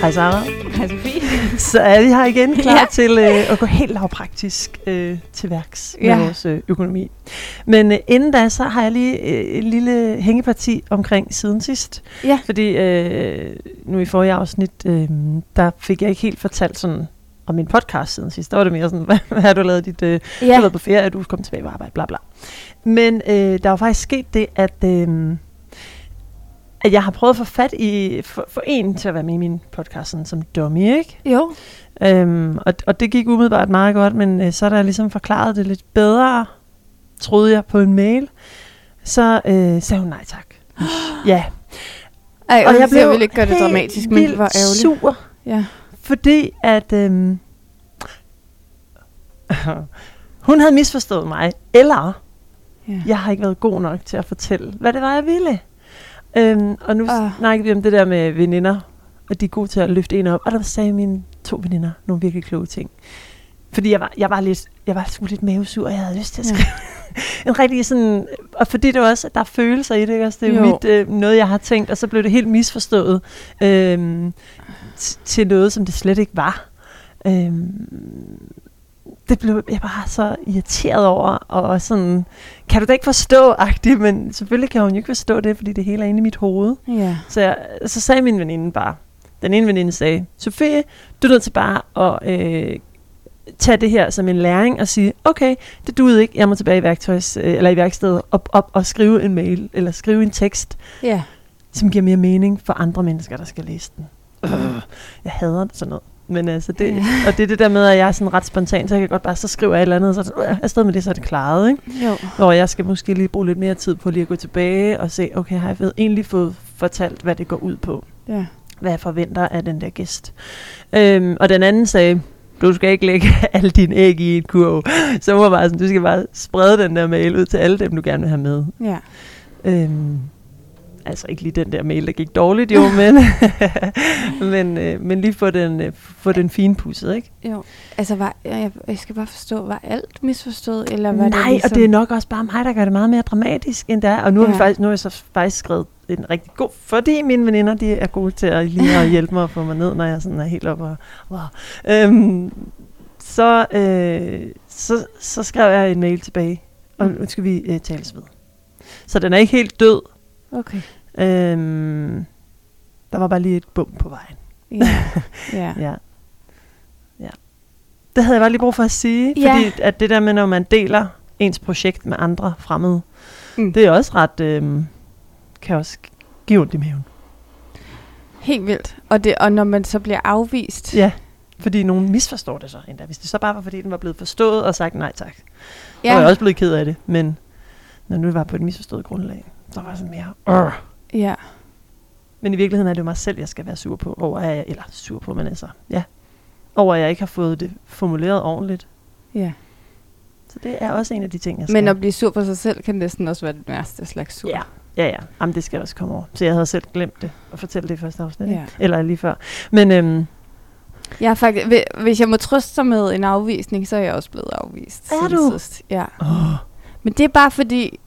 Hej Sara. Hej Sofie. Så er vi her igen klar Ja. til øh, at gå helt lavpraktisk øh, til værks med Ja. vores øh, økonomi. Men øh, inden da, så har jeg lige øh, et lille hængeparti omkring siden sidst. Ja. Fordi øh, nu i forrige afsnit, øh, der fik jeg ikke helt fortalt sådan om min podcast siden sidst. Der var det mere sådan, hvad, hvad har du lavet dit... Øh, ja. Du har været på ferie, du er kommet tilbage på arbejde, bla bla. Men øh, der var faktisk sket det, at... Øh, at jeg har prøvet at få fat i, for, for en til at være med i min podcast sådan, som dummy, ikke? Jo. Øhm, og, og det gik umiddelbart meget godt, men øh, så er der ligesom forklaret det lidt bedre, troede jeg, på en mail. Så øh, sagde hun nej tak. ja. Ej, Og jeg jeg blev vil ikke gøre det dramatisk, men det var ærgerligt. sur, Ja. fordi at øhm, hun havde misforstået mig, eller ja. jeg har ikke været god nok til at fortælle, hvad det var, jeg ville. Øhm, og nu Ah. snakker vi om det der med veninder, og de er gode til at løfte en op. Og der sagde mine to veninder nogle virkelig kloge ting. Fordi jeg var, jeg var, lidt, jeg var sgu lidt mavesur, og jeg havde lyst til at Ja. skrive en rigtig sådan... Og fordi det også, at der er følelser i det, ikke? Altså, det er jo mit, øh, noget, jeg har tænkt, og så blev det helt misforstået t- til noget, som det slet ikke var. Øhm, det blev jeg bare så irriteret over, og sådan, kan du da ikke forstå, agtigt, men selvfølgelig kan hun jo ikke forstå det, fordi det hele er inde i mit hoved. Ja. Så, jeg, så sagde min veninde bare, den ene veninde sagde, Sofie, du er nødt til bare at øh, tage det her som en læring og sige, okay, det duede ikke, jeg må tilbage i, værktøjs, øh, eller i værkstedet op, op og skrive en mail, eller skrive en tekst, Ja. som giver mere mening for andre mennesker, der skal læse den. Øh, jeg hader sådan noget. Men altså, det, Ja. og det er det der med, at jeg er sådan ret spontan, så jeg kan godt bare, så skriver jeg et eller andet, så er øh, afsted med det, så er det klaret, ikke? Jo. Hvor jeg skal måske lige bruge lidt mere tid på lige at gå tilbage og se, okay, har jeg fået- egentlig fået fortalt, hvad det går ud på? Ja. Hvad jeg forventer af den der gæst. Øhm, og den anden sagde, du skal ikke lægge alle dine æg i en kurv. Så var bare sådan, du skal bare sprede den der mail ud til alle dem, du gerne vil have med. Ja. Øhm, altså ikke lige den der mail, der gik dårligt jo, men, men, øh, men lige få den, øh, få den finpudset, ikke? Jo. Altså, var, jeg, jeg skal bare forstå, var alt misforstået, eller var Nej, det ligesom... og det er nok også bare mig, der gør det meget mere dramatisk, end det er. Og nu, ja. har, vi faktisk, nu har jeg så faktisk skrevet en rigtig god... Fordi mine veninder, de er gode til at lige at hjælpe mig at få mig ned, når jeg sådan er helt oppe og... Wow. Øhm, så, øh, så, så skrev jeg en mail tilbage, og nu skal vi øh, tales ved. Så den er ikke helt død. Okay. Øhm, der var bare lige et bum på vejen. Ja. ja. Ja. ja. Det havde jeg bare lige brug for at sige, Ja. fordi at det der med, når man deler ens projekt med andre fremmede, Mm. det er også ret, øhm, kan også give ondt i maven. Helt vildt. Og, det, og når man så bliver afvist. Ja, fordi nogen misforstår det så endda. Hvis det så bare var, fordi den var blevet forstået og sagt nej tak. Ja. Var jeg også blevet ked af det, men når nu det var på et misforstået grundlag, så var jeg sådan mere, Åh. Ja. Men i virkeligheden er det jo mig selv, jeg skal være sur på, over at jeg, eller sur på, men altså, ja, over at jeg ikke har fået det formuleret ordentligt. Ja. Så det er også en af de ting, jeg skal. Men at blive sur på sig selv kan næsten også være den værste slags sur. Ja, ja, ja. Jamen, det skal også komme over. Så jeg havde selv glemt det, at fortælle det i første afsnit. Ja. Eller lige før. Men øhm, Jeg faktisk, hvi- hvis jeg må trøste sig med en afvisning, så er jeg også blevet afvist. Er du? Sidst. Ja. åh, Men det er bare fordi,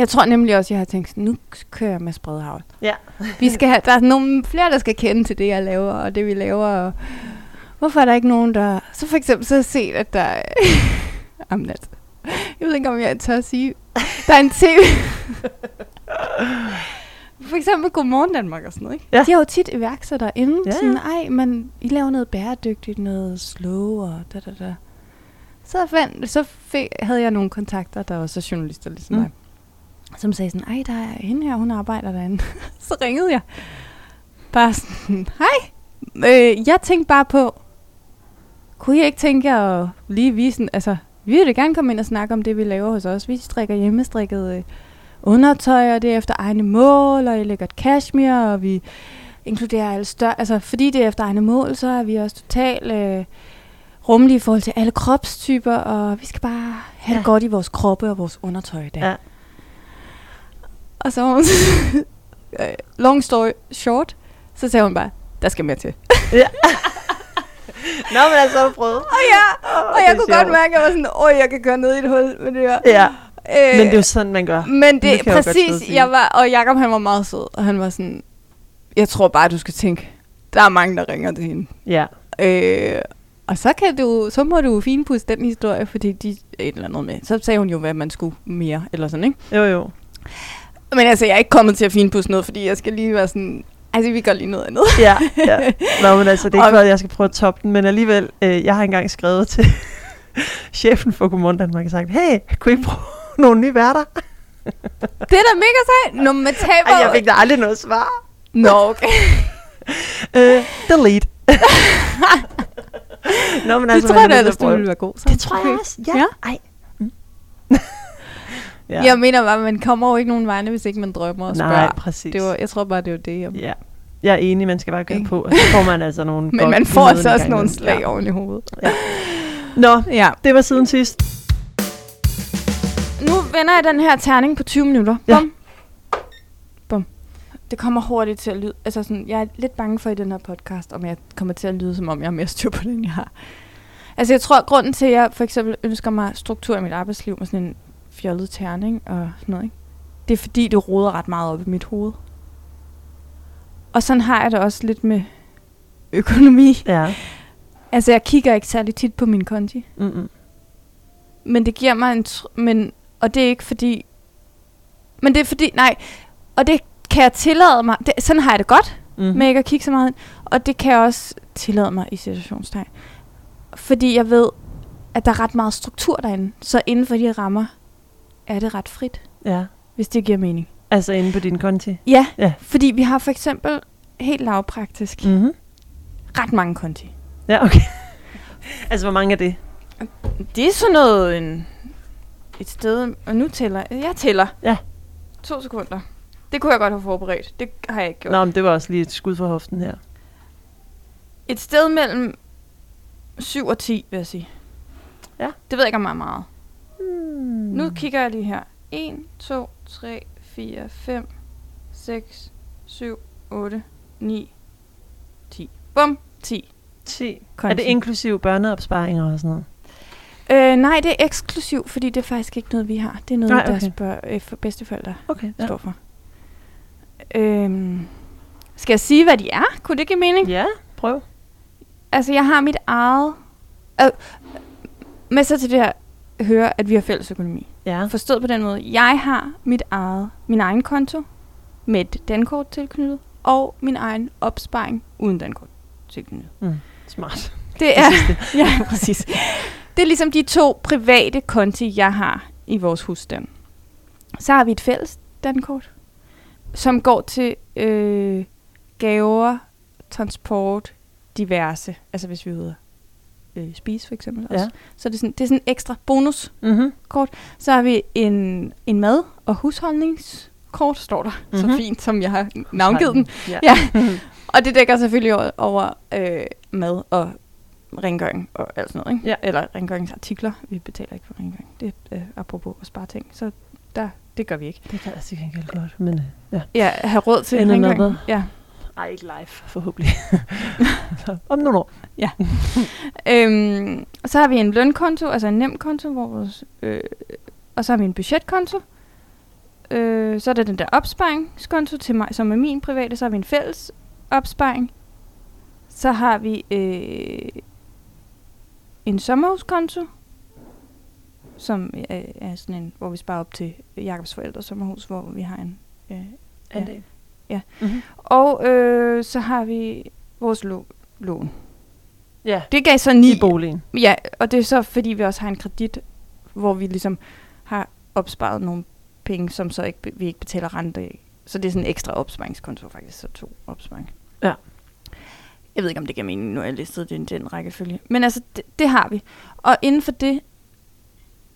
jeg tror nemlig også, jeg har tænkt, nu kører jeg med spredhavl. Ja. Vi skal have, der er nogle flere, der skal kende til det, jeg laver, og det vi laver. Og hvorfor er der ikke nogen, der... Så for eksempel så har jeg set, at der er... Jamen, altså, jeg ved ikke, om jeg tør at sige... Der er en tv... For eksempel Godmorgen Danmark og sådan noget, ikke? Ja. De har jo tit iværksættere inden. Ja, sådan, ej, men I laver noget bæredygtigt, noget slow og da, da, da. Så, fandt, så fik, havde jeg nogle kontakter, der også er journalister ligesom mm. mig. Som sagde sådan, ej, der er hende her, hun arbejder derinde. så ringede jeg. Bare sådan, hej. Øh, jeg tænkte bare på, kunne I ikke tænke jer at lige vise, altså, vi vil gerne komme ind og snakke om det, vi laver hos os. Vi strikker hjemmestrikket øh, undertøj, og det er efter egne mål, og jeg lægger et cashmere, og vi inkluderer alle større, altså fordi det er efter egne mål, så er vi også totalt øh, rummelige i forhold til alle kropstyper, og vi skal bare have ja. Ja. det godt i vores kroppe og vores undertøj der. Ja. Og så var hun øh, long story short, så sagde hun bare, der skal mere til. Nå, men altså, har du prøvet. Og, ja, Oh, og jeg kunne godt mærke, at jeg var sådan, åh, jeg kan køre ned i et hul med det her. Ja, Øh, men det er jo sådan, man gør. Men det, det jeg præcis, sige. jeg var, og Jakob han var meget sød, og han var sådan, jeg tror bare, du skal tænke der er mange, der ringer til hende. Ja. Øh, og så, kan du, så må du finpudse den historie, fordi de et eller andet med. Så sagde hun jo, hvad man skulle mere, eller sådan, ikke? Jo, jo. Men altså, jeg er ikke kommet til at finpudse noget, fordi jeg skal lige være sådan... Altså, vi gør lige noget andet. Ja, ja. Nå, men altså, det er ikke for, at jeg skal prøve at toppe den, men alligevel, øh, jeg har engang skrevet til chefen for Godmorgen Danmark og sagt, hey, kunne I prøve nogle nye værter? det er da mega sejt. Nå, men taber... Ej, jeg fik da aldrig noget svar. Nå, okay. øh, delete. Nå, men altså, det tror jeg ellers, du ville være god. Så. Det tror jeg også. Ja. ja. Ej. Mm. Ja. Jeg mener bare, man kommer jo ikke nogen vegne, hvis ikke man drømmer og spørger. Nej, præcis. Det var, jeg tror bare, det var det. Jeg... Ja. Jeg er enig, man skal bare gøre på, og så får man altså nogle Men man får altså også nogle slag ja. oven i hovedet. Ja. Nå, ja. det var siden sidst. Nu vender jeg den her terning på 20 minutter. Bum. Ja. Bum. Det kommer hurtigt til at lyde. Altså sådan, jeg er lidt bange for i den her podcast, om jeg kommer til at lyde, som om jeg er mere styr på den, jeg har. Altså jeg tror, at grunden til, at jeg for eksempel ønsker mig struktur i mit arbejdsliv med sådan en fjollet terning og sådan noget, ikke? det er fordi, det roder ret meget op i mit hoved. Og sådan har jeg det også lidt med økonomi. Ja. Altså, jeg kigger ikke særlig tit på min konti. Mm-mm. Men det giver mig en... Tr- men, og det er ikke fordi... Men det er fordi... Nej. Og det kan jeg tillade mig... Det, sådan har jeg det godt mm-hmm. med ikke at kigge så meget. Og det kan jeg også tillade mig i situationstegn. Fordi jeg ved, at der er ret meget struktur derinde. Så inden for de rammer er det ret frit. Ja. Hvis det giver mening. Altså inde på din konti? Ja, ja. fordi vi har for eksempel helt lavpraktisk mm-hmm. ret mange konti. Ja, okay. altså, hvor mange er det? Det er sådan noget en, et sted, og nu tæller jeg. tæller. Ja. To sekunder. Det kunne jeg godt have forberedt. Det har jeg ikke gjort. Nå, men det var også lige et skud for hoften her. Et sted mellem 7 og 10, vil jeg sige. Ja. Det ved jeg ikke, om jeg er meget. Nu kigger jeg lige her. 1, 2, 3, 4, 5, 6, 7, 8, 9, 10. Bum, 10. 10. Konti. Er det inklusiv børneopsparinger og sådan noget? Øh, nej, det er eksklusiv, fordi det er faktisk ikke noget, vi har. Det er noget, nej, okay. deres bør, øh, for bedsteforældre okay, ja. står for. Øhm, skal jeg sige, hvad de er? Kunne det give mening? Ja, prøv. Altså, jeg har mit eget... Øh, med så til det her, høre, at vi har fælles økonomi. Ja. Forstået på den måde. Jeg har mit eget, min egen konto med et dankort tilknyttet, og min egen opsparing uden dankort tilknyttet. Mm. Smart. Det er, ja, præcis. Det er ligesom de to private konti, jeg har i vores husstand. Så har vi et fælles dankort, som går til øh, gaver, transport, diverse. Altså hvis vi er ude øh, spise for eksempel også. Ja. Så det er sådan, det er sådan ekstra bonuskort. Mm-hmm. Så har vi en, en mad- og husholdningskort, står der mm-hmm. så fint, som jeg har navngivet den. Ja. Ja. Og det dækker selvfølgelig over, over øh, mad og rengøring og alt sådan noget. Ikke? Ja. Eller rengøringsartikler. Vi betaler ikke for rengøring. Det er øh, apropos at spare ting. Så der, det gør vi ikke. Det kan jeg til gengæld godt, men øh, ja. Ja, have råd til rengøring. Ja. Ej, ikke live, forhåbentlig. Så, Om nogle år. Øhm, så har vi en lønkonto, altså en nem konto, hvor vores, øh, og så har vi en budgetkonto. Øh, så er der den der opsparingskonto til mig, som er min private. Så har vi en fælles opsparing. Så har vi øh, en sommerhuskonto, som er, er sådan en, hvor vi sparer op til Jakobs forældres sommerhus, hvor vi har en... Øh, ja. Andel. Ja. Mm-hmm. Og øh, så har vi vores lå- lån. Ja, Det gav så ni i boligen. Ja, og det er så fordi vi også har en kredit, hvor vi ligesom har opsparet nogle penge, som så ikke, vi ikke betaler rente af. Så det er sådan en ekstra opsparingskonto faktisk, så to opsparing. Ja. Jeg ved ikke, om det giver mening, nu har jeg listet det i den rækkefølge. Men altså, det, det har vi. Og inden for det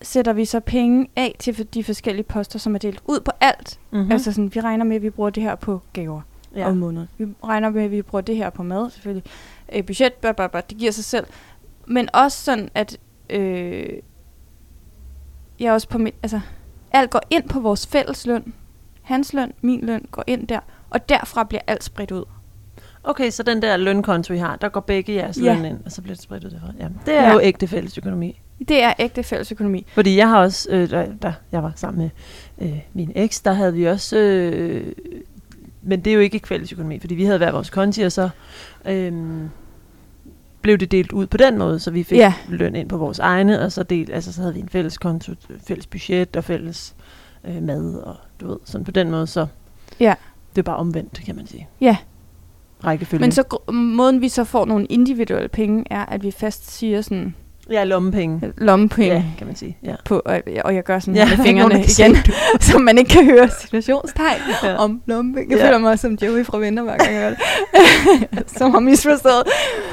sætter vi så penge af til de forskellige poster, som er delt ud på alt. Mm-hmm. Mm. Altså sådan, vi regner med, at vi bruger det her på gaver ja. ja. om måneden. Vi regner med, at vi bruger det her på mad, selvfølgelig. Øh, budget, blah, blah, blah, det giver sig selv. Men også sådan, at øh, jeg også på mit, altså, alt går ind på vores fælles løn. Hans løn, min løn går ind der, og derfra bliver alt spredt ud. Okay, så den der lønkonto, I har, der går begge jeres Ja. løn ind, og så bliver det spredt ud derfra. Ja. Det er Ja. jo ægte fælles økonomi. Det er ægte fælles økonomi. Fordi jeg har også, øh, da, da jeg var sammen med øh, min eks, der havde vi også øh, men det er jo ikke fælles økonomi, fordi vi havde hver vores konti, og så øh, blev det delt ud på den måde, så vi fik Ja. løn ind på vores egne, og så, del, altså, så havde vi en fælles konto, fælles budget og fælles øh, mad, og du ved, sådan på den måde, så Ja. det er bare omvendt, kan man sige. Ja. Rækkefølge. Men så måden, vi så får nogle individuelle penge, er, at vi fast siger sådan Ja, lommepenge. lommepenge. Ja, kan man sige. Ja. På, og, og jeg gør sådan Ja, med fingrene igen, så man ikke kan høre situationstegn Ja. om lommepenge. Jeg Ja. føler mig som Joey fra Venner, hver gang jeg det. som har misforstået.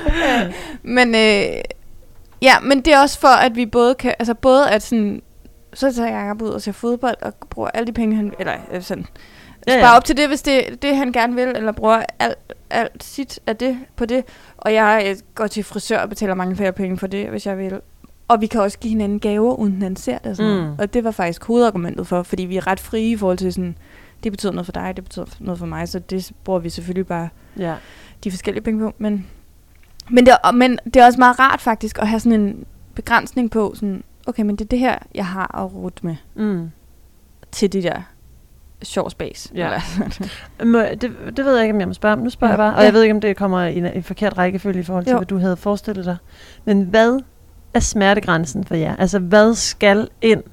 Ja. Men, øh, ja, men det er også for, at vi både kan, altså både at sådan, så tager Jacob ud og ser fodbold, og bruger alle de penge, han, eller øh, sådan, Ja, ja, op til det, hvis det det, han gerne vil, eller bruger alt, alt sit af det på det. Og jeg øh, går til frisør og betaler mange flere penge for det, hvis jeg vil. Og vi kan også give hinanden gaver, uden han ser det. Og, sådan Mm. og det var faktisk hovedargumentet for, fordi vi er ret frie i forhold til sådan, det betyder noget for dig, det betyder noget for mig, så det bruger vi selvfølgelig bare ja. de forskellige penge på. Men, men, det, er- men det er også meget rart faktisk at have sådan en begrænsning på, sådan, okay, men det er det her, jeg har at rute med Mm. til de der sjov space. Ja. Det, det ved jeg ikke, om jeg må spørge om. Nu spørger Ja. jeg bare. Og Ja. jeg ved ikke, om det kommer i en, en forkert rækkefølge i forhold til, Jo. hvad du havde forestillet dig. Men hvad er smertegrænsen for jer? Altså, hvad skal ind,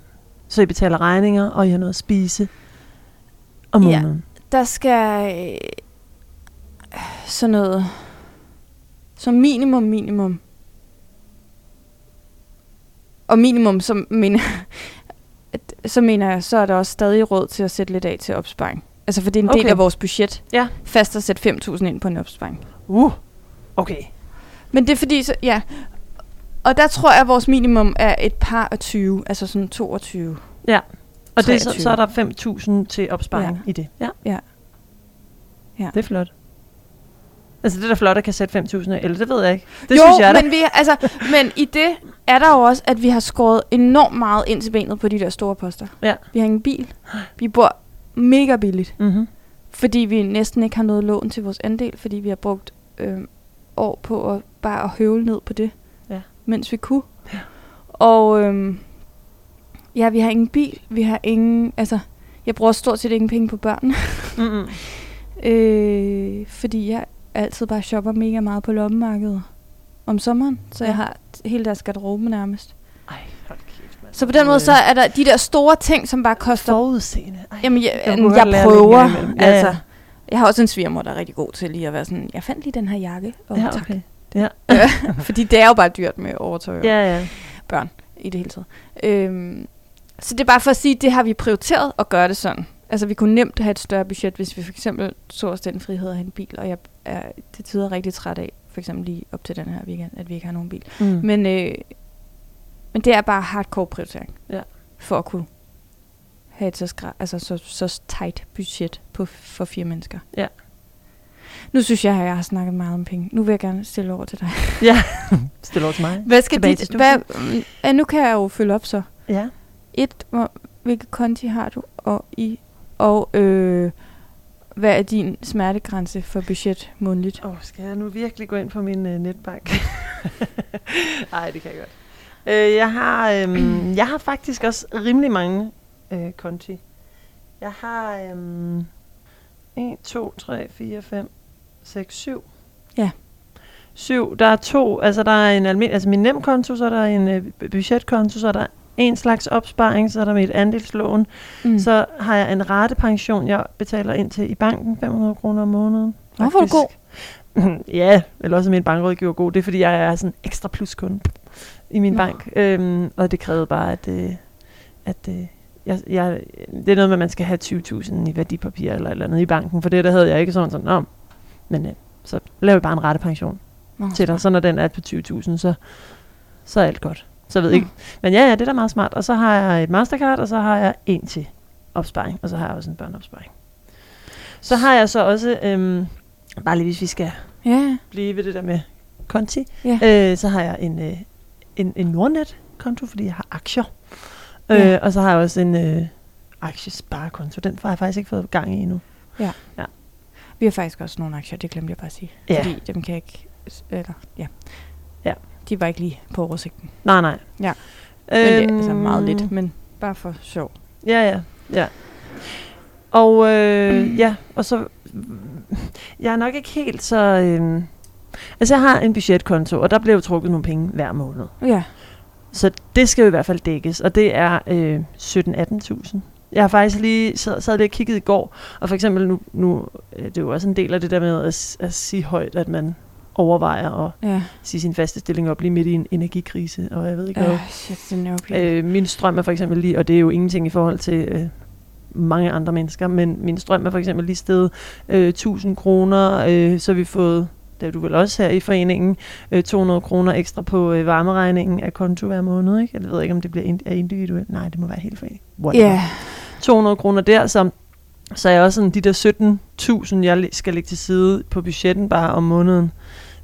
så I betaler regninger, og I har noget at spise om Ja. måneden? der skal øh, sådan noget, som minimum, minimum. Og minimum, mener, at- så mener jeg, så er der også stadig råd til at sætte lidt af til opsparing. Altså for det er en okay. del af vores budget. Ja. Fast at sætte 5.000 ind på en opsparing. Uh, okay. Men det er fordi, så, ja. Og der tror jeg, at vores minimum er et par af 20, altså sådan 22. Og det, så, 23. så er der 5.000 til opsparing ja. i det. Ja. Ja. Ja. Det er flot. Altså, det er da flot at kan sætte 5.000 af, eller det ved jeg ikke. Det jo, synes jeg da. men, vi, altså, men i det er der jo også, at vi har skåret enormt meget ind til benet på de der store poster. Ja. Vi har ingen bil. Vi bor mega billigt, Mm-hmm. fordi vi næsten ikke har noget lån til vores andel, fordi vi har brugt øh, år på at bare at høvle ned på det, Ja. mens vi kunne. Ja. Og øh, ja, vi har ingen bil. Vi har ingen, altså, jeg bruger stort set ingen penge på børn. Mm-hmm. Øh, fordi jeg altid bare shopper mega meget på lommemarkedet om sommeren. Så Ja. jeg har hele deres garderobe nærmest. Ej, hold kæft, mand. Så på den måde, så er der de der store ting, som bare koster... Forudseende. Ej, Jamen, jeg, jeg jeg, prøver. Ja, altså, jeg har også en svigermor, der er rigtig god til lige at være sådan, jeg fandt lige den her jakke. Oh, ja, tak. okay. Ja. Fordi det er jo bare dyrt med overtøj ja, ja. børn i det hele taget. Øhm, så det er bare for at sige, det har vi prioriteret at gøre det sådan. Altså vi kunne nemt have et større budget, hvis vi for eksempel så os den frihed at have en bil, og jeg er til tider rigtig træt af, for eksempel lige op til den her weekend, at vi ikke har nogen bil. Mm. Men, øh, men det er bare hardcore prioritering. Ja. For at kunne have et så, skra- altså så, så tight budget på, for fire mennesker. Ja. Nu synes jeg, at jeg har snakket meget om penge. Nu vil jeg gerne stille over til dig. ja. Stil over til mig. Hvad skal Tilbage dit, til hvad, mm, ja, nu kan jeg jo følge op så. Ja. Et, hvor, hvilke konti har du, og i, og øh, hvad er din smertegrænse for budget månedligt? Åh, oh, skal jeg nu virkelig gå ind på min øh, netbank? Nej, det kan jeg godt. Øh, jeg, har, øhm, jeg har faktisk også rimelig mange øh, konti. Jeg har øhm, 1, 2, 3, 4, 5, 6, 7. Ja. 7. Der er to, altså der er en almindelig, altså min nemkonto, så er der en øh, budgetkonto, så er der en slags opsparing, så er der mit andelslån. Mm. Så har jeg en ratepension, jeg betaler ind til i banken, 500 kroner om måneden. Hvorfor er du god? ja, eller også er min bankrådgiver god. Det er, fordi jeg er sådan ekstra pluskunde i min Nå. bank. Øhm, og det krævede bare, at, øh, at øh, jeg, jeg, det er noget med, at man skal have 20.000 i værdipapir eller eller andet i banken. For det der havde jeg ikke sådan sådan, Nå, men øh, så laver vi bare en ratepension Nå, til dig. Så når den er på 20.000, så, så er alt godt. Så jeg ved Nå. ikke. Men ja, ja, det er da meget smart. Og så har jeg et Mastercard, og så har jeg en til opsparing. Og så har jeg også en børneopsparing. Så har jeg så også, øhm, bare lige hvis vi skal Ja, blive ved det der med konti, Ja. øh, så har jeg en, øh, en, en Nordnet-konto, fordi jeg har aktier. Ja. Øh, og så har jeg også en øh, aktiesparekonto. Den har jeg faktisk ikke fået gang i endnu. vi har faktisk også nogle aktier, det glemte jeg bare at sige. Ja. Fordi dem kan jeg ikke, eller, ja. De var ikke lige på oversigten. Nej, nej. Ja. Men det er Øhm, altså meget lidt, men bare for sjov. Ja, ja, ja. Og øh, mm. ja, og så jeg er nok ikke helt så... Øh, altså, jeg har en budgetkonto, og der bliver jo trukket nogle penge hver måned. Ja. Så det skal jo i hvert fald dækkes, og det er øh, 17-18.000. Jeg har faktisk lige sad, sad lige og kigget i går, og for eksempel nu, nu øh, det er jo også en del af det der med at, at sige højt, at man overvejer at Ja. sige sin faste stilling op lige midt i en energikrise, og jeg ved ikke hvad. Øh, shit, det er nervepirrende. Øh, min strøm er for eksempel lige, og det er jo ingenting i forhold til øh, mange andre mennesker, men min strøm er for eksempel lige stedet øh, 1000 kroner, øh, så vi fået, det er du vel også her i foreningen, øh, 200 kroner ekstra på øh, varmeregningen af konto hver måned, ikke? Jeg ved ikke, om det bliver ind, er individuelt. Nej, det må være helt forening. Whatever. Ja. 200 kroner der, så, så er jeg også sådan, de der 17.000, jeg skal lægge til side på budgetten bare om måneden,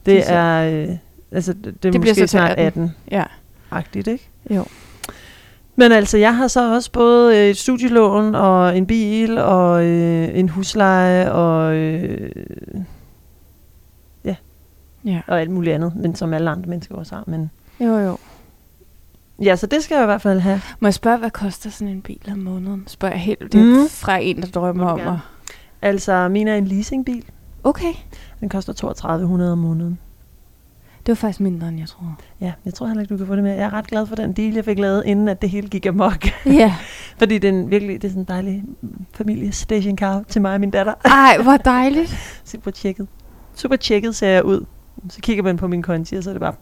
det Det er øh, altså, det, det Det bliver måske så snart 18. 18 Ja. agtigt, ikke? Jo. Men altså, jeg har så også både øh, et studielån og en bil og øh, en husleje og, øh, Ja. og alt muligt andet, men som alle andre mennesker også har. Men Jo, jo. ja, så det skal jeg i hvert fald have. Må jeg spørge, hvad koster sådan en bil om måneden? Spørger jeg helt det Mm. fra en, der drømmer om at... Altså, min er en leasingbil. Okay. Den koster 3200 om måneden. Det var faktisk mindre, end jeg troede. Ja, jeg tror heller ikke, du kan få det med. Jeg er ret glad for den deal, jeg fik lavet, inden at det hele gik amok. Ja. Fordi det er en, virkelig det er sådan en dejlig familie stationcar til mig og min datter. Ej, hvor dejligt. Super tjekket. Super tjekket ser jeg ud. Så kigger man på min konti, og så er det bare...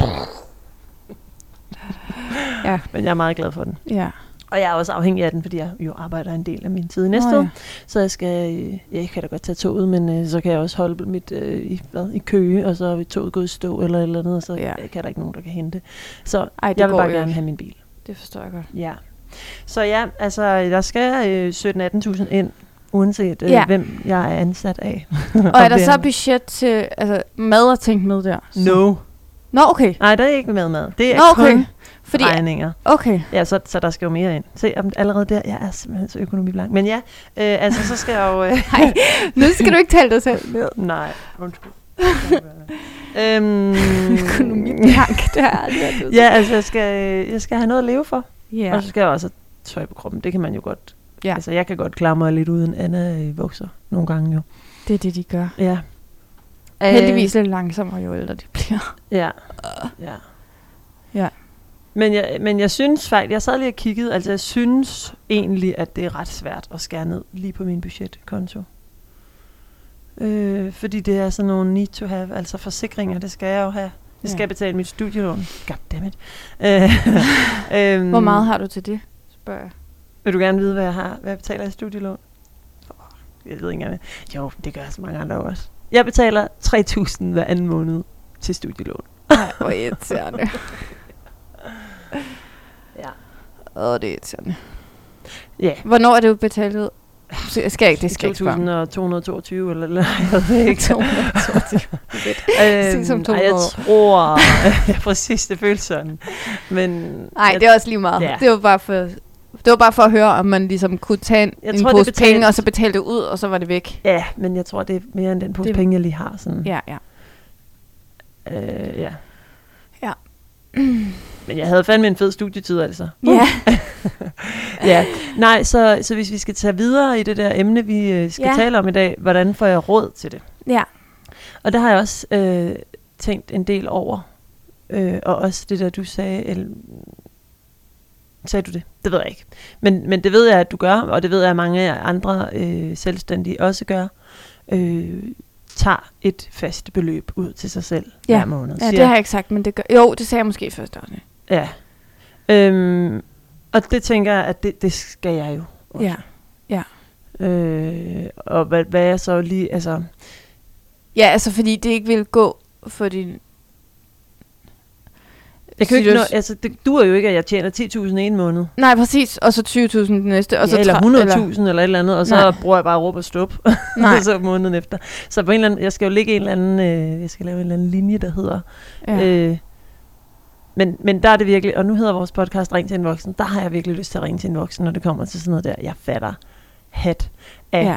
Ja. Men jeg er meget glad for den. Ja. Og jeg er også afhængig af den, fordi jeg jo arbejder en del af min tid i Nå Næstved. ja. Så jeg skal, øh, ja, jeg kan da godt tage toget, men øh, så kan jeg også holde mit øh, i, hvad, i køge, og så er toget gået i stå eller et eller andet, og så Ja. ja. kan der ikke nogen, der kan hente. Så Ej, jeg vil bare jo gerne have min bil. Det forstår jeg godt. Ja. Så ja, altså, der skal øh, 17-18.000 ind, uanset øh, Ja. hvem jeg er ansat af. Og er der så budget til altså, mad og tænkt med der? Så- No. Nå, okay. Nej, der er ikke med mad. Det er Nå, okay. kun Fordi, regninger. okay. Ja, så, så der skal jo mere ind. Se, allerede der, jeg er simpelthen så økonomiblank. Men ja, øh, altså, så skal jeg jo... Øh, Nej, nu skal du ikke tale dig selv ned. nej, undskyld. øhm, Økonomiblank, det har jeg aldrig hørt. Ja, altså, jeg skal, jeg skal have noget at leve for. ja. Ja. Og så skal jeg også have tøj på kroppen. Det kan man jo godt. Ja. Altså, jeg kan godt klare mig lidt uden Anna øh, vokser nogle gange jo. Det er det, de gør. Ja. Heldigvis lidt langsommere, jo ældre de bliver. Ja. ja. Ja. Men jeg, men jeg synes faktisk, jeg sad lige og kiggede, altså jeg synes egentlig, at det er ret svært at skære ned lige på min budgetkonto. Øh, fordi det er sådan nogle need to have, altså forsikringer, det skal jeg jo have. Det skal Ja. jeg betale mit studielån. Goddammit. Øh, øhm, Hvor meget har du til det, spørger jeg. Vil du gerne vide, hvad jeg har, hvad jeg betaler i studielån? Jeg ved ikke engang. Jo, det gør så mange andre også. Jeg betaler 3.000 hver anden måned til studielån. Nej, hvor irriterende. Ja. Åh, det er irriterende. Ja. Hvornår er det betalt ud? Jeg skal ikke, det skal jeg ikke spørge om. 2222 eller, eller jeg ved ikke. 222. Sig som to Øhm, ej, jeg tror, ja, præcis, det føles sådan. Men Nej, det er også lige meget. Ja. Det var bare for... Det var bare for at høre, om man ligesom kunne tage en, Jeg en tror, det pose penge, betalt- og så betale det ud, og så var det væk. Ja, men jeg tror, det er mere end den pose Det- penge, jeg lige har. Sådan. Ja, ja. Øh, ja. Ja. Men jeg havde fandme en fed studietid, altså. Ja. ja, nej, så, så hvis vi skal tage videre i det der emne, vi øh, skal ja. tale om i dag, hvordan får jeg råd til det? Ja. Og der har jeg også øh, tænkt en del over, øh, og også det der, du sagde, eller, sagde du det? Det ved jeg ikke. Men, men det ved jeg, at du gør, og det ved jeg, at mange andre øh, selvstændige også gør, øh, tager et fast beløb ud til sig selv Ja. hver måned. ja, Siger, det har jeg ikke sagt, men det gør... Jo, det sagde jeg måske i første afsnit. Ja. Øhm, og det tænker jeg, at det, det skal jeg jo. også. Ja. Øh, og hvad, hvad er så lige, altså... Ja, altså fordi det ikke vil gå for din... Jeg kan jo ikke nå, altså, det duer jo ikke, at jeg tjener 10.000 en måned. Nej, præcis. Og så 20.000 den næste. Og Og så ja, eller tre- 100.000 eller, eller et eller andet, og så Nej. Bruger jeg bare råb og stop. Nej. så måneden efter. Så på en eller anden, jeg skal jo ligge en eller anden, øh, jeg skal lave en eller anden linje, der hedder... Ja. Ja. Øh, men, men der er det virkelig, og nu hedder vores podcast Ring til en voksen, der har jeg virkelig lyst til at ringe til en voksen, når det kommer til sådan noget der. Jeg fatter hat af ja.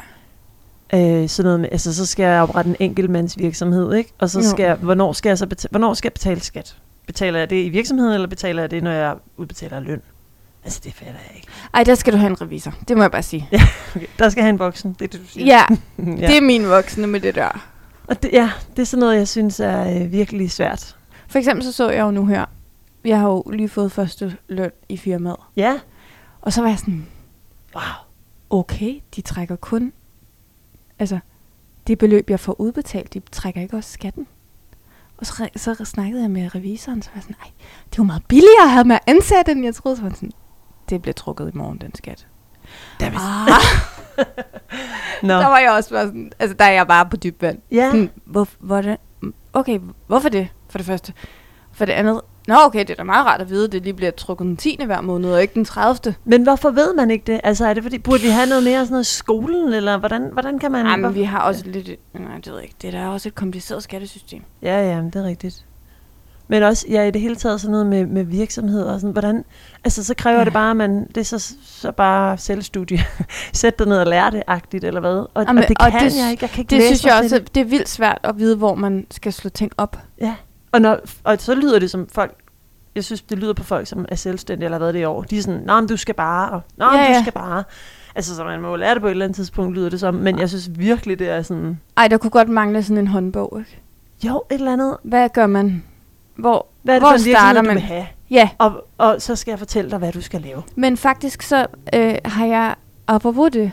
Øh, sådan noget med, altså så skal jeg oprette en enkeltmandsvirksomhed, ikke? Og så Jo. skal jeg, hvornår skal jeg så betale, hvornår skal jeg betale skat? Betaler jeg det i virksomheden, eller betaler jeg det, når jeg udbetaler løn? Altså, det fatter jeg ikke. Ej, der skal du have en revisor. Det må jeg bare sige. Ja, okay. Der skal have en voksen, det er det, du siger. Ja, ja. det er min voksne med det der. Og det, ja, det er sådan noget, jeg synes er øh, virkelig svært. For eksempel så så jeg jo nu her, jeg har jo lige fået første løn i firmaet. Ja. Og så var jeg sådan, Wow. okay, de trækker kun, altså, det beløb, jeg får udbetalt, de trækker ikke også skatten. Og så, så snakkede jeg med revisoren, så var jeg sådan, nej, det jo meget billigere at have med at ansætte, end jeg troede. Så var sådan, det bliver trukket i morgen, den skat. Dammit. Ah, Nå. der var jeg også bare sådan, altså der er jeg bare på dyb vand. Ja. Sådan, hvor, hvor det, okay, hvorfor det, for det første? For det andet, nå okay, det er da meget rart at vide, at det lige bliver trukket den 10. hver måned, og ikke den 30. Men hvorfor ved man ikke det? Altså, er det fordi, burde vi have noget mere sådan noget i skolen, eller hvordan, hvordan kan man... Nej, men vi har også lidt, nej, det ved jeg ikke, det er da også et kompliceret skattesystem. Ja, ja, det er rigtigt. Men også, ja, i det hele taget sådan noget med, med virksomheder og sådan, hvordan, altså så kræver Ja. det bare, at man, det er så, så bare selvstudie. Sæt dig ned og lær det, agtigt, eller hvad? Og, Jamen, og det og kan det- jeg ikke, jeg kan ikke Det læse synes jeg også, det er vildt svært at vide, hvor man skal slå ting op. Ja, og, når, og så lyder det som folk, jeg synes, det lyder på folk, som er selvstændige eller hvad det er i år. De er sådan, nå, men du skal bare, og nå, Ja, ja, du skal bare. Altså, så man må lære det på et eller andet tidspunkt, lyder det som. Men jeg synes virkelig, det er sådan, Ej, der kunne godt mangle sådan en håndbog, ikke? jo, et eller andet. Hvad gør man? Hvor, Hvad er det hvor for en starter du man? vil have? Ja, Og, og så skal jeg fortælle dig, hvad du skal lave. men faktisk så øh, har jeg, apropos det,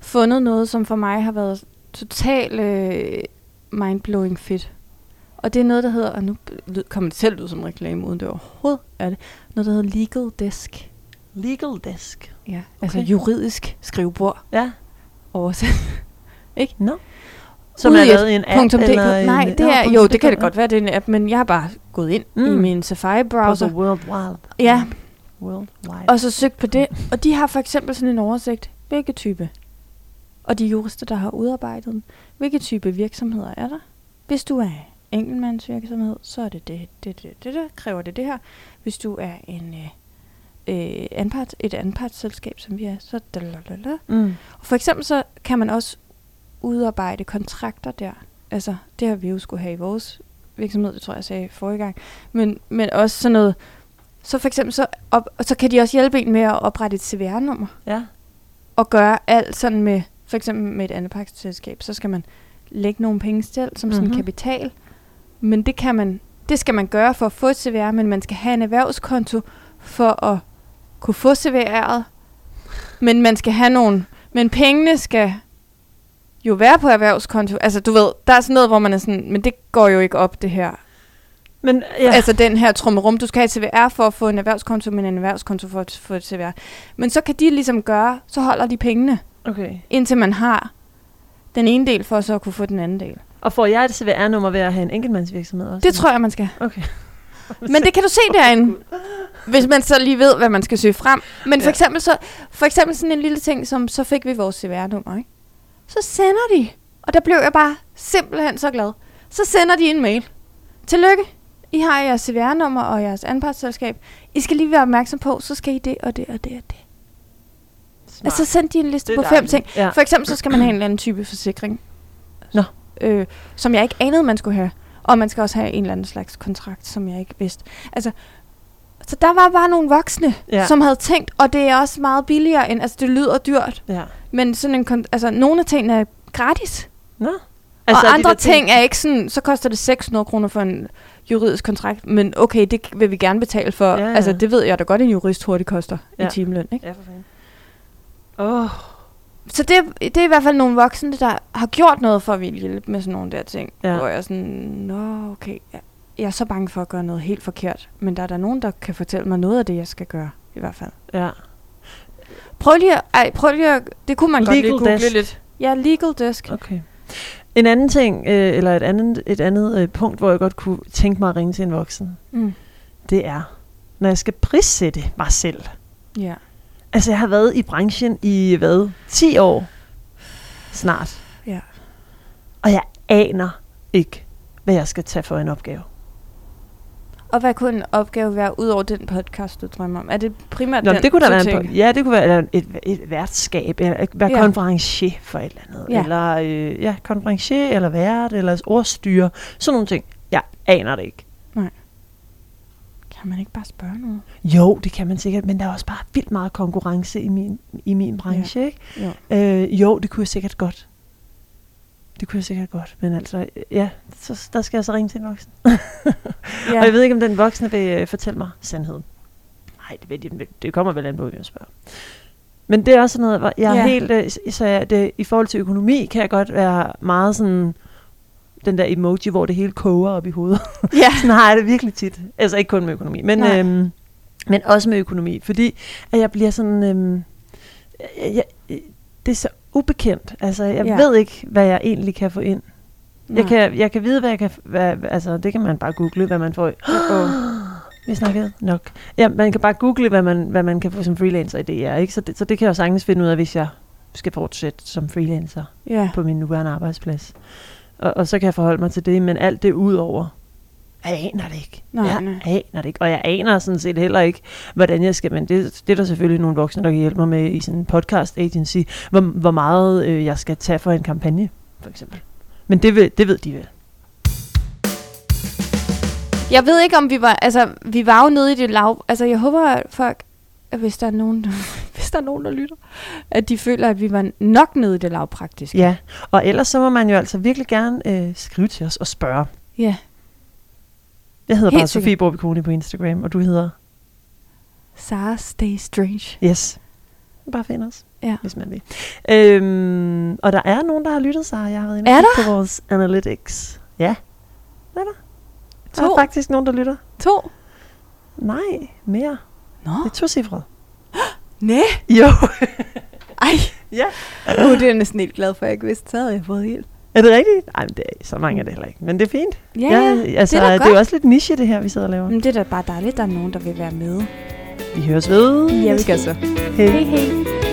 fundet noget, som for mig har været totalt øh, mindblowing fedt. Og det er noget, der hedder, og nu kommer det selv ud som reklame, uden det overhovedet er det, noget, der hedder Legal Desk. Legal desk. Ja, altså Okay. juridisk skrivebord Ja. oversat. Nå. Som Ude er lavet i en app? Punktum eller. Nej, det er, jo, det kan det godt være, det er en app, men jeg har bare gået ind mm. i min På Safari-browser, World Wild. Ja. World Wide. og så søgt på det. Og de har for eksempel sådan en oversigt. Hvilke type? Og de jurister, der har udarbejdet den. Hvilke type virksomheder er der? Hvis du er enkeltmandsvirksomhed, så er det det, det, det, det, det, kræver det det her. Hvis du er en øh, øh, anpart, et anpartsselskab, som vi er, så dalalala. Mm. Og for eksempel så kan man også udarbejde kontrakter der. Altså, det har vi jo skulle have i vores virksomhed, det tror jeg, jeg sagde forrige gang. Men, men også sådan noget, så for eksempel så, op, og så kan de også hjælpe en med at oprette et CVR-nummer. Ja. Og gøre alt sådan med, for eksempel med et andet pakselskab, så skal man lægge nogle penge selv som sådan Mhm. kapital. Men det kan man, det skal man gøre for at få et CVR, men man skal have en erhvervskonto for at kunne få CVR'et. Men man skal have nogle, men pengene skal jo være på erhvervskonto. Altså du ved, der er sådan noget, hvor man er sådan, men det går jo ikke op det her. Men Ja. Altså den her trummerum, du skal have et CVR for at få en erhvervskonto, men en erhvervskonto for at få et CVR. Men så kan de ligesom gøre, så holder de pengene, okay. indtil man har den ene del, for så at kunne få den anden del. Og får jeg et CVR-nummer ved at have en enkeltmandsvirksomhed også? Det tror jeg, man skal. Okay. Men det kan du se derinde, hvis man så lige ved, hvad man skal søge frem. Men for Ja. eksempel, så, for eksempel sådan en lille ting, som så fik vi vores CVR-nummer, ikke? Så sender de, og der blev jeg bare simpelthen så glad. Så sender de en mail. Tillykke, I har jeres CVR-nummer og jeres anpartsselskab. I skal lige være opmærksom på, så skal I det og det og det og det. Smart. Altså så sendte de en liste på fem ting. Ja. For eksempel så skal man have en eller anden type forsikring. Nå. Øh, som jeg ikke anede, man skulle have. Og man skal også have en eller anden slags kontrakt, som jeg ikke vidste. Altså, så der var bare nogle voksne, ja. Som havde tænkt, og det er også meget billigere end, altså det lyder dyrt, Ja. men sådan en, altså nogle af tingene er gratis. Nå. Altså, og de andre der ting er ikke sådan, så koster det 600 kroner for en juridisk kontrakt, men okay, det vil vi gerne betale for. Ja, ja. Altså det ved jeg da godt, en jurist hurtigt koster. Ja. i timeløn, ikke? Ja, for fanden. Åh, oh, Så det, det er i hvert fald nogle voksne, der har gjort noget for at ville hjælpe med sådan nogle der ting. Ja. Hvor jeg er sådan, nå okay, jeg, jeg er så bange for at gøre noget helt forkert. Men der er der nogen, der kan fortælle mig noget af det, jeg skal gøre, i hvert fald. ja. Prøv lige at, ej, prøv lige at, det kunne man godt Legal lige google desk. lidt. Ja, legal desk. Okay. En anden ting, øh, eller et andet, et andet øh, punkt, hvor jeg godt kunne tænke mig at ringe til en voksen, Mm. det er, når jeg skal prissætte mig selv. Ja. Altså, jeg har været i branchen i, hvad, 10 år snart. Ja. Og jeg aner ikke, hvad jeg skal tage for en opgave. Og hvad kunne en opgave være, ud over den podcast, du drømmer om? Er det primært Nå, den, det kunne da du være en, tænker? po- ja, det kunne være eller et, et værtskab, eller være Ja. konferencier for et eller andet. Ja. Eller øh, ja, konferencier, eller vært, eller ordstyre. Sådan nogle ting. Jeg aner det ikke. Kan man ikke bare spørge noget? Jo, det kan man sikkert, men der er også bare vildt meget konkurrence i min, i min branche, ja. ikke? Jo. Øh, jo, det kunne jeg sikkert godt. Det kunne jeg sikkert godt, men altså, ja, så, der skal jeg så ringe til en voksen. ja. Og jeg ved ikke, om den voksne vil uh, fortælle mig sandheden. Nej, det, ved de, det kommer vel an på, hvem jeg spørger. Men det er også noget, hvor jeg er ja. helt, uh, så jeg, det, i forhold til økonomi, kan jeg godt være meget sådan, den der emoji, hvor det hele koger op i hovedet. Ja. sådan har jeg det virkelig tit. Altså ikke kun med økonomi, men, øhm, men også med økonomi. Fordi at jeg bliver sådan... Øhm, jeg, det er så ubekendt. Altså, jeg ja. ved ikke, hvad jeg egentlig kan få ind. Jeg kan, jeg kan vide, hvad jeg kan... Hvad, altså, det kan man bare google, hvad man får. Oh, vi snakkede nok. Ja, man kan bare google, hvad man, hvad man kan få som freelancer i DR. Ikke? Så, det, så det kan jeg jo sagtens finde ud af, hvis jeg skal fortsætte som freelancer ja. på min nuværende arbejdsplads. Og, og så kan jeg forholde mig til det, men alt det udover, jeg aner det ikke. Nej, jeg nej. aner det ikke. Og jeg aner sådan set heller ikke, hvordan jeg skal, men det, det er der selvfølgelig nogle voksne, der kan hjælpe mig med i sådan en podcast agency, hvor, hvor meget øh, jeg skal tage for en kampagne, for eksempel. Men det, ved, det ved de vel. Jeg ved ikke, om vi var, altså, vi var jo nede i det lav, altså jeg håber, at folk, hvis der er nogen, der er nogen, der lytter, at de føler, at vi var nok nede i det lavpraktiske. Ja, og ellers så må man jo altså virkelig gerne øh, skrive til os og spørge. Ja. Jeg hedder Helt bare Sofie Borbikone på Instagram, og du hedder? Sara Stay Strange. Yes. Bare find os, ja. hvis man vil. Øhm, og der er nogen, der har lyttet sig. Jeg har været inde på vores analytics. Ja, er der. To. Der er faktisk nogen, der lytter. To? Nej, mere. Nå. Det er to cifre. Næ? Jo. Ej. Ja. Uh, det er jeg næsten helt glad for, at jeg ikke vidste, så havde jeg fået helt. Er det rigtigt? Nej, det er, så mange er det heller ikke. Men det er fint. Ja, ja altså, det, er det er jo også lidt niche, det her, vi sidder og laver. Men det er da bare dejligt, at der er nogen, der vil være med. Vi høres ved. Ja, vi gør så. Hej. hej, hej.